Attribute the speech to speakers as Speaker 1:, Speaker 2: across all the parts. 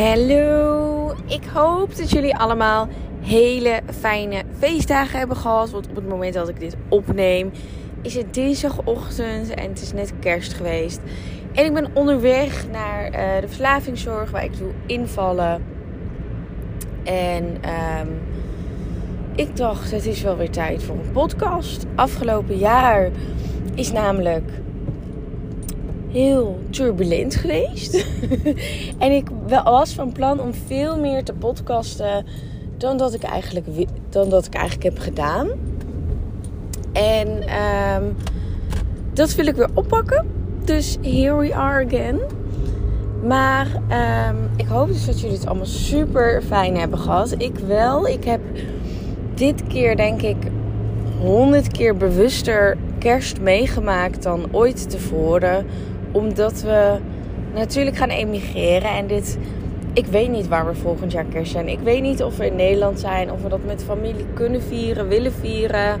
Speaker 1: Hallo, ik hoop dat jullie allemaal hele fijne feestdagen hebben gehad. Want op het moment dat ik dit opneem, is het dinsdagochtend en het is net kerst geweest. En ik ben onderweg naar uh, de verslavingszorg waar ik doe invallen. En um, ik dacht, het is wel weer tijd voor een podcast. Afgelopen jaar is namelijk heel turbulent geweest. en ik was van plan om veel meer te podcasten dan dat ik eigenlijk, dan dat ik eigenlijk heb gedaan. En um, dat wil ik weer oppakken. Dus here we are again. Maar um, ik hoop dus dat jullie het allemaal super fijn hebben gehad. Ik wel. Ik heb dit keer denk ik honderd keer bewuster kerst meegemaakt dan ooit tevoren omdat we natuurlijk gaan emigreren. En dit, ik weet niet waar we volgend jaar kerst zijn. Ik weet niet of we in Nederland zijn. Of we dat met familie kunnen vieren, willen vieren.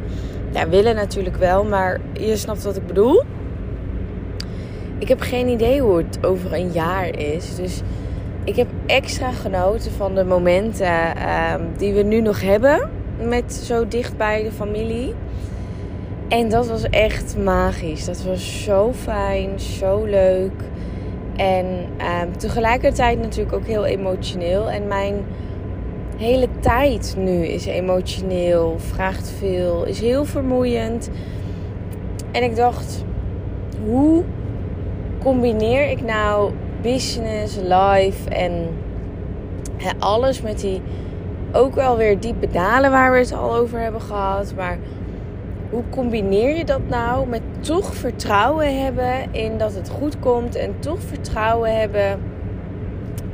Speaker 1: Ja, willen natuurlijk wel. Maar je snapt wat ik bedoel. Ik heb geen idee hoe het over een jaar is. Dus ik heb extra genoten van de momenten ehm, die we nu nog hebben. Met zo dicht bij de familie. En dat was echt magisch. Dat was zo fijn, zo leuk. En uh, tegelijkertijd natuurlijk ook heel emotioneel. En mijn hele tijd nu is emotioneel, vraagt veel, is heel vermoeiend. En ik dacht, hoe combineer ik nou business, life en alles met die ook wel weer diepe dalen waar we het al over hebben gehad. Maar hoe combineer je dat nou met toch vertrouwen hebben in dat het goed komt en toch vertrouwen hebben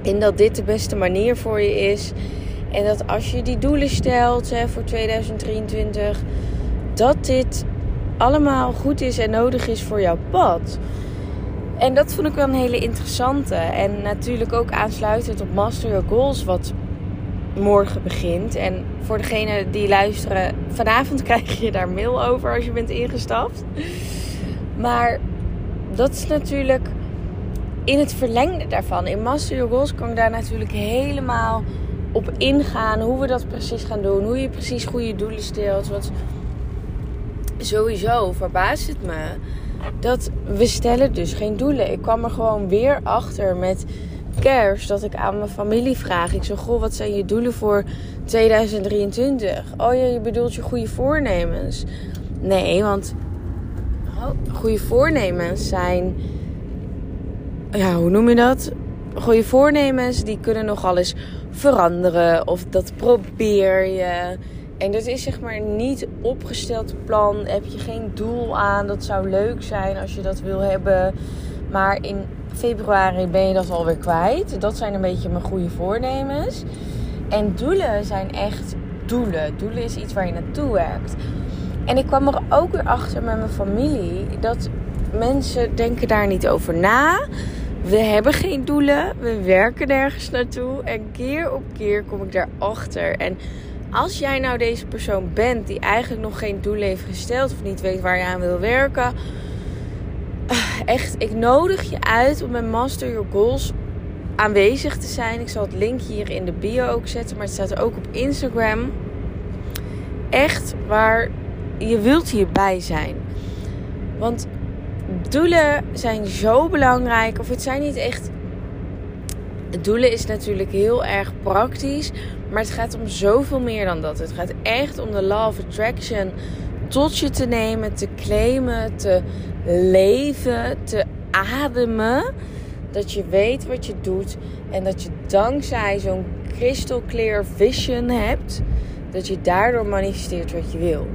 Speaker 1: in dat dit de beste manier voor je is. En dat als je die doelen stelt hè, voor 2023, dat dit allemaal goed is en nodig is voor jouw pad. En dat vond ik wel een hele interessante. En natuurlijk ook aansluitend op Master Your Goals, wat morgen begint. En voor degene die luisteren, vanavond krijg je daar mail over als je bent ingestapt. Maar dat is natuurlijk in het verlengde daarvan. In Master Your Goals kan ik daar natuurlijk helemaal op ingaan. Hoe we dat precies gaan doen. Hoe je precies goede doelen stelt. Want sowieso verbaast het me dat we stellen dus geen doelen. Ik kwam er gewoon weer achter met kerst dat ik aan mijn familie vraag. Ik zeg, goh, wat zijn je doelen voor 2023? Oh ja, je bedoelt je goede voornemens. Nee, want oh, goede voornemens zijn... Ja, hoe noem je dat? Goede voornemens, die kunnen nogal eens veranderen. Of dat probeer je. En dat is zeg maar niet opgesteld plan. Heb je geen doel aan. Dat zou leuk zijn als je dat wil hebben. Maar in februari ben je dat alweer kwijt. Dat zijn een beetje mijn goede voornemens. En doelen zijn echt doelen. Doelen is iets waar je naartoe werkt. En ik kwam er ook weer achter met mijn familie dat mensen denken daar niet over na. We hebben geen doelen. We werken nergens naartoe. En keer op keer kom ik daarachter. En als jij nou deze persoon bent die eigenlijk nog geen doelen heeft gesteld of niet weet waar je aan wil werken echt, ik nodig je uit om met Master Your Goals aanwezig te zijn. Ik zal het link hier in de bio ook zetten, maar het staat ook op Instagram. Echt waar je wilt hierbij zijn. Want doelen zijn zo belangrijk. Of het zijn niet echt. Doelen is natuurlijk heel erg praktisch. Maar het gaat om zoveel meer dan dat. Het gaat echt om de law of attraction tot je te nemen, te claimen, te leven, te ademen. Dat je weet wat je doet en dat je dankzij zo'n crystal clear vision hebt, dat je daardoor manifesteert wat je wil.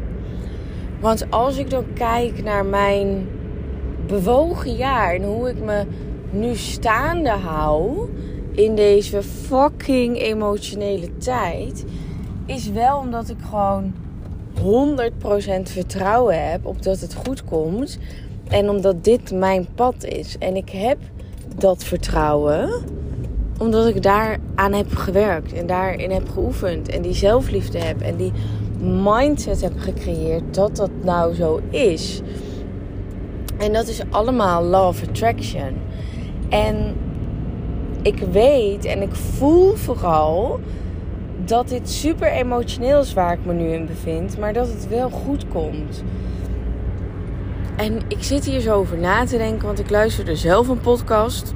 Speaker 1: Want als ik dan kijk naar mijn bewogen jaar en hoe ik me nu staande hou in deze fucking emotionele tijd, is wel omdat ik gewoon 100% vertrouwen heb op dat het goed komt. En omdat dit mijn pad is. En ik heb dat vertrouwen omdat ik daaraan heb gewerkt en daarin heb geoefend. En die zelfliefde heb en die mindset heb gecreëerd dat dat nou zo is. En dat is allemaal law of attraction. En ik weet en ik voel vooral dat dit super emotioneel is waar ik me nu in bevind, maar dat het wel goed komt. En ik zit hier zo over na te denken, want ik luisterde zelf een podcast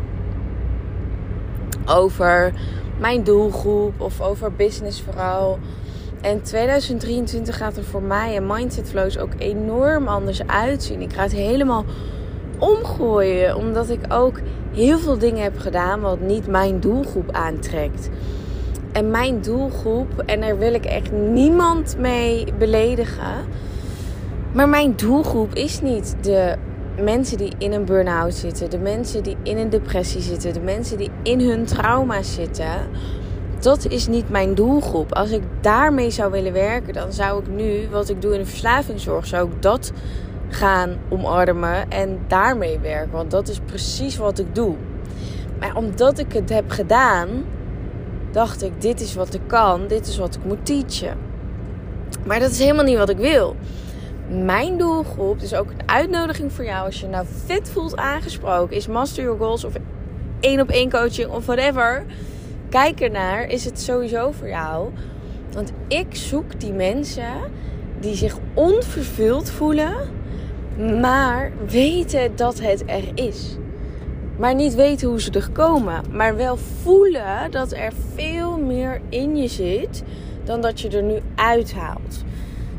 Speaker 1: over mijn doelgroep of over business vooral. En 2023 gaat er voor mij en Mindset Flows ook enorm anders uitzien. Ik ga het helemaal omgooien, omdat ik ook heel veel dingen heb gedaan wat niet mijn doelgroep aantrekt. En mijn doelgroep, en daar wil ik echt niemand mee beledigen. Maar mijn doelgroep is niet de mensen die in een burn-out zitten, de mensen die in een depressie zitten, de mensen die in hun trauma zitten. Dat is niet mijn doelgroep. Als ik daarmee zou willen werken, dan zou ik nu, wat ik doe in de verslavingszorg, zou ik dat gaan omarmen en daarmee werken. Want dat is precies wat ik doe. Maar omdat ik het heb gedaan, dacht ik: dit is wat ik kan, dit is wat ik moet teachen. Maar dat is helemaal niet wat ik wil. Mijn doelgroep, dus ook een uitnodiging voor jou als je nou vet voelt aangesproken, is Master Your Goals of één op één coaching of whatever. Kijk ernaar, is het sowieso voor jou. Want ik zoek die mensen die zich onvervuld voelen, maar weten dat het er is. Maar niet weten hoe ze er komen. Maar wel voelen dat er veel meer in je zit dan dat je er nu uithaalt.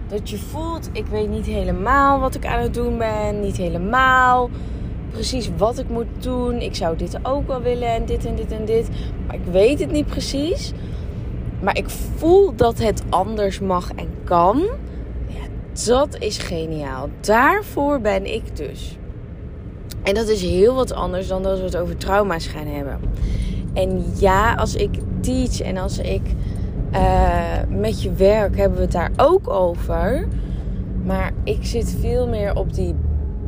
Speaker 1: Dat je voelt, ik weet niet helemaal wat ik aan het doen ben. Niet helemaal precies wat ik moet doen. Ik zou dit ook wel willen en dit en dit en dit. Maar ik weet het niet precies. Maar ik voel dat het anders mag en kan. Ja, dat is geniaal. Daarvoor ben ik dus. En dat is heel wat anders dan dat we het over trauma's gaan hebben. En ja, als ik teach en als ik uh, met je werk hebben we het daar ook over. Maar ik zit veel meer op die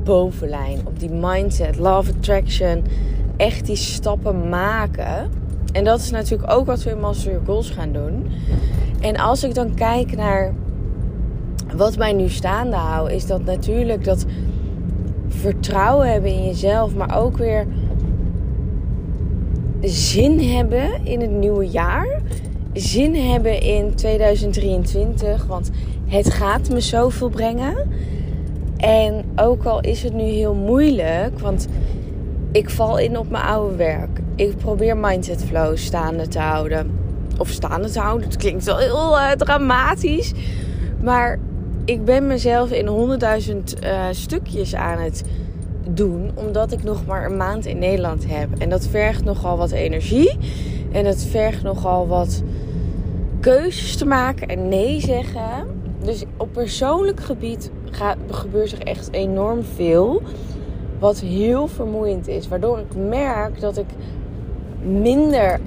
Speaker 1: bovenlijn, op die mindset, love attraction. Echt die stappen maken. En dat is natuurlijk ook wat we in Master Your Goals gaan doen. En als ik dan kijk naar wat mij nu staande houdt, is dat natuurlijk dat vertrouwen hebben in jezelf, maar ook weer zin hebben in het nieuwe jaar. Zin hebben in 2023, want het gaat me zoveel brengen. En ook al is het nu heel moeilijk, want ik val in op mijn oude werk. Ik probeer mindset flow staande te houden. Of staande te houden, het klinkt wel heel uh, dramatisch. Maar ik ben mezelf in honderdduizend uh, stukjes aan het doen, omdat ik nog maar een maand in Nederland heb. En dat vergt nogal wat energie. En het vergt nogal wat keuzes te maken en nee zeggen. Dus op persoonlijk gebied gaat, gebeurt er echt enorm veel. Wat heel vermoeiend is. Waardoor ik merk dat ik minder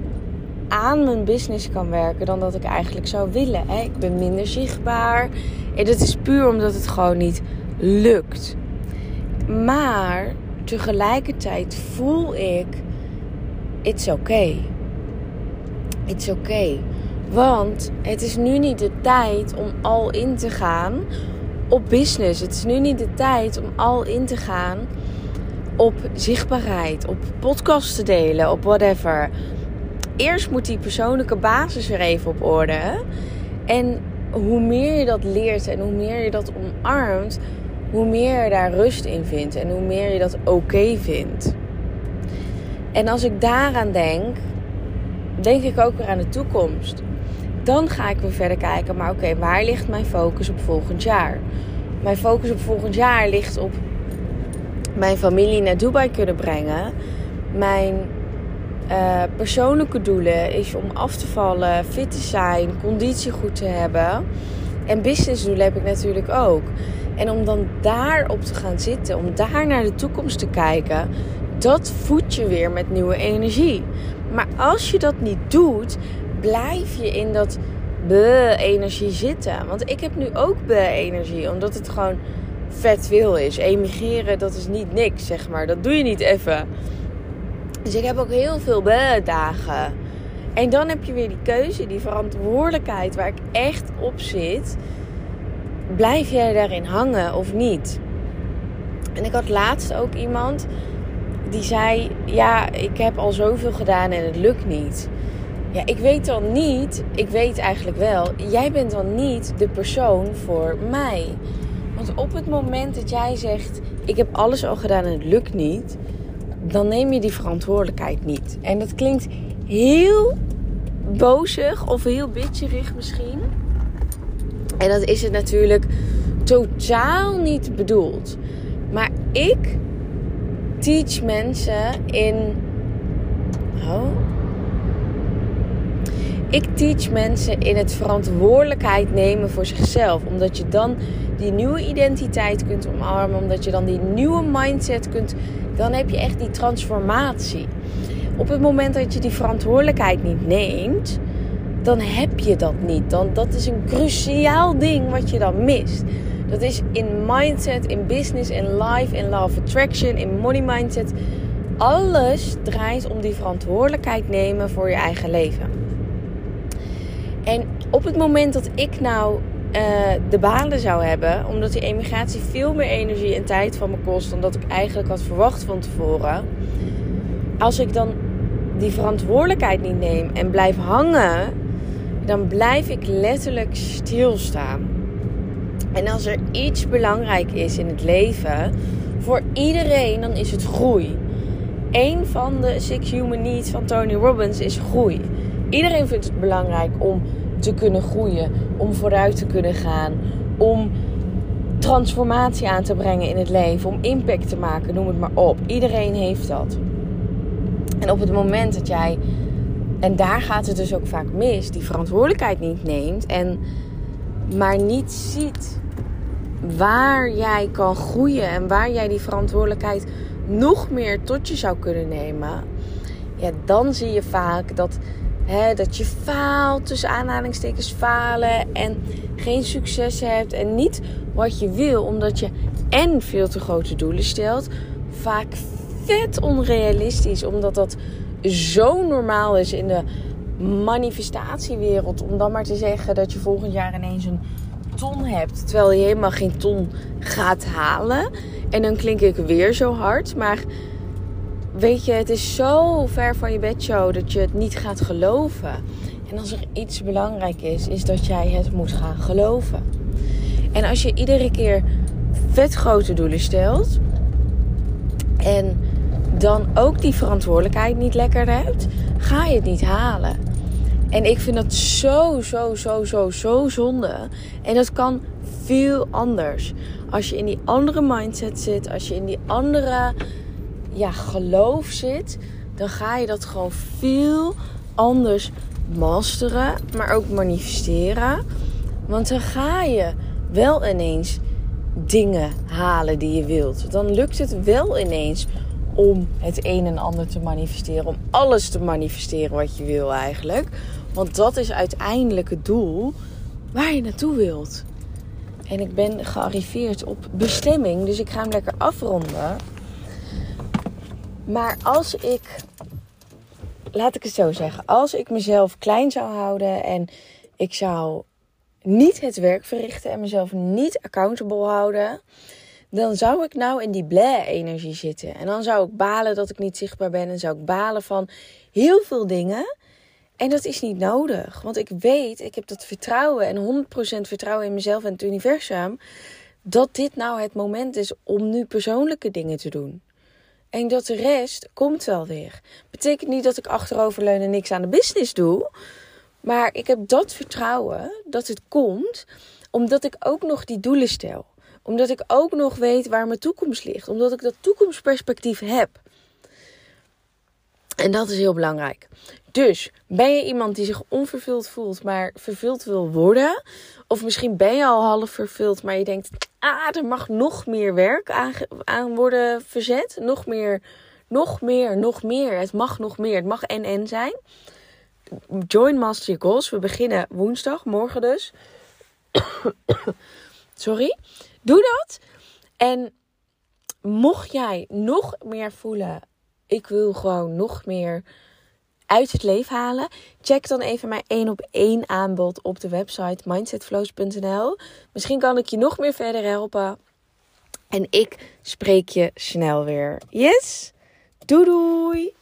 Speaker 1: aan mijn business kan werken dan dat ik eigenlijk zou willen. Ik ben minder zichtbaar. En dat is puur omdat het gewoon niet lukt. Maar tegelijkertijd voel ik: it's okay. It's okay. Want het is nu niet de tijd om al in te gaan op business. Het is nu niet de tijd om al in te gaan op zichtbaarheid, op podcasts te delen, op whatever. Eerst moet die persoonlijke basis er even op orde. En hoe meer je dat leert en hoe meer je dat omarmt, hoe meer je daar rust in vindt en hoe meer je dat oké vindt. En als ik daaraan denk, denk ik ook weer aan de toekomst. Dan ga ik weer verder kijken, maar oké, waar ligt mijn focus op volgend jaar? Mijn focus op volgend jaar ligt op mijn familie naar Dubai kunnen brengen. Mijn uh, persoonlijke doelen is om af te vallen, fit te zijn, conditie goed te hebben. En businessdoelen heb ik natuurlijk ook. En om dan daarop te gaan zitten, om daar naar de toekomst te kijken, dat voedt je weer met nieuwe energie. Maar als je dat niet doet, blijf je in dat be-energie zitten. Want ik heb nu ook be-energie, omdat het gewoon vet veel is. Emigreren, dat is niet niks, zeg maar. Dat doe je niet even. Dus ik heb ook heel veel be-dagen. En dan heb je weer die keuze, die verantwoordelijkheid waar ik echt op zit. Blijf jij daarin hangen of niet? En ik had laatst ook iemand die zei: Ja, ik heb al zoveel gedaan en het lukt niet. Ja, ik weet dan niet, ik weet eigenlijk wel, jij bent dan niet de persoon voor mij. Want op het moment dat jij zegt: Ik heb alles al gedaan en het lukt niet, dan neem je die verantwoordelijkheid niet. En dat klinkt heel bozig of heel bitcherig misschien. En dat is het natuurlijk totaal niet bedoeld. Maar ik teach mensen in. Oh. Ik teach mensen in het verantwoordelijkheid nemen voor zichzelf. Omdat je dan die nieuwe identiteit kunt omarmen. Omdat je dan die nieuwe mindset kunt. Dan heb je echt die transformatie. Op het moment dat je die verantwoordelijkheid niet neemt, dan heb je dat niet. Dan, dat is een cruciaal ding wat je dan mist. Dat is in mindset, in business, in life, in law of attraction, in money mindset. Alles draait om die verantwoordelijkheid nemen voor je eigen leven. En op het moment dat ik nou uh, de banen zou hebben, omdat die emigratie veel meer energie en tijd van me kost dan dat ik eigenlijk had verwacht van tevoren. Als ik dan die verantwoordelijkheid niet neem en blijf hangen, dan blijf ik letterlijk stilstaan. En als er iets belangrijk is in het leven, voor iedereen, dan is het groei. Een van de Six Human Needs van Tony Robbins is groei. Iedereen vindt het belangrijk om te kunnen groeien, om vooruit te kunnen gaan, om transformatie aan te brengen in het leven, om impact te maken, noem het maar op. Iedereen heeft dat. En op het moment dat jij, en daar gaat het dus ook vaak mis, die verantwoordelijkheid niet neemt en maar niet ziet waar jij kan groeien en waar jij die verantwoordelijkheid nog meer tot je zou kunnen nemen, ja, dan zie je vaak dat, dat je faalt, tussen aanhalingstekens falen en geen succes hebt en niet wat je wil, omdat je en veel te grote doelen stelt, vaak vet onrealistisch, omdat dat zo normaal is in de manifestatiewereld. Om dan maar te zeggen dat je volgend jaar ineens een ton hebt, terwijl je helemaal geen ton gaat halen. En dan klink ik weer zo hard, maar weet je, het is zo ver van je bedshow dat je het niet gaat geloven. En als er iets belangrijk is, is dat jij het moet gaan geloven. En als je iedere keer vet grote doelen stelt en dan ook die verantwoordelijkheid niet lekker hebt, ga je het niet halen. En ik vind dat zo, zo, zo, zo, zo zonde. En dat kan veel anders. Als je in die andere mindset zit, als je in die andere ja, geloof zit, dan ga je dat gewoon veel anders masteren, maar ook manifesteren. Want dan ga je wel ineens dingen halen die je wilt. Dan lukt het wel ineens om het een en ander te manifesteren. Om alles te manifesteren wat je wil eigenlijk. Want dat is uiteindelijk het doel waar je naartoe wilt. En ik ben gearriveerd op bestemming, dus ik ga hem lekker afronden. Maar als ik, laat ik het zo zeggen, als ik mezelf klein zou houden en ik zou niet het werk verrichten en mezelf niet accountable houden, dan zou ik nou in die bleh-energie zitten. En dan zou ik balen dat ik niet zichtbaar ben. En zou ik balen van heel veel dingen. En dat is niet nodig. Want ik weet, ik heb dat vertrouwen en 100% vertrouwen in mezelf en het universum. Dat dit nou het moment is om nu persoonlijke dingen te doen. En dat de rest komt wel weer. Betekent niet dat ik achteroverleun en niks aan de business doe. Maar ik heb dat vertrouwen dat het komt. Omdat ik ook nog die doelen stel omdat ik ook nog weet waar mijn toekomst ligt. Omdat ik dat toekomstperspectief heb. En dat is heel belangrijk. Dus ben je iemand die zich onvervuld voelt, maar vervuld wil worden? Of misschien ben je al half vervuld, maar je denkt: ah, er mag nog meer werk aan, worden verzet. Nog meer, nog meer, nog meer. Het mag nog meer. Het mag en en zijn. Join Master Your Goals. We beginnen woensdag, morgen dus. Sorry. Doe dat. En mocht jij nog meer voelen, ik wil gewoon nog meer uit het leven halen, check dan even mijn 1 op 1 aanbod op de website mindsetflows.nl. Misschien kan ik je nog meer verder helpen. En ik spreek je snel weer. Yes? Doei doei!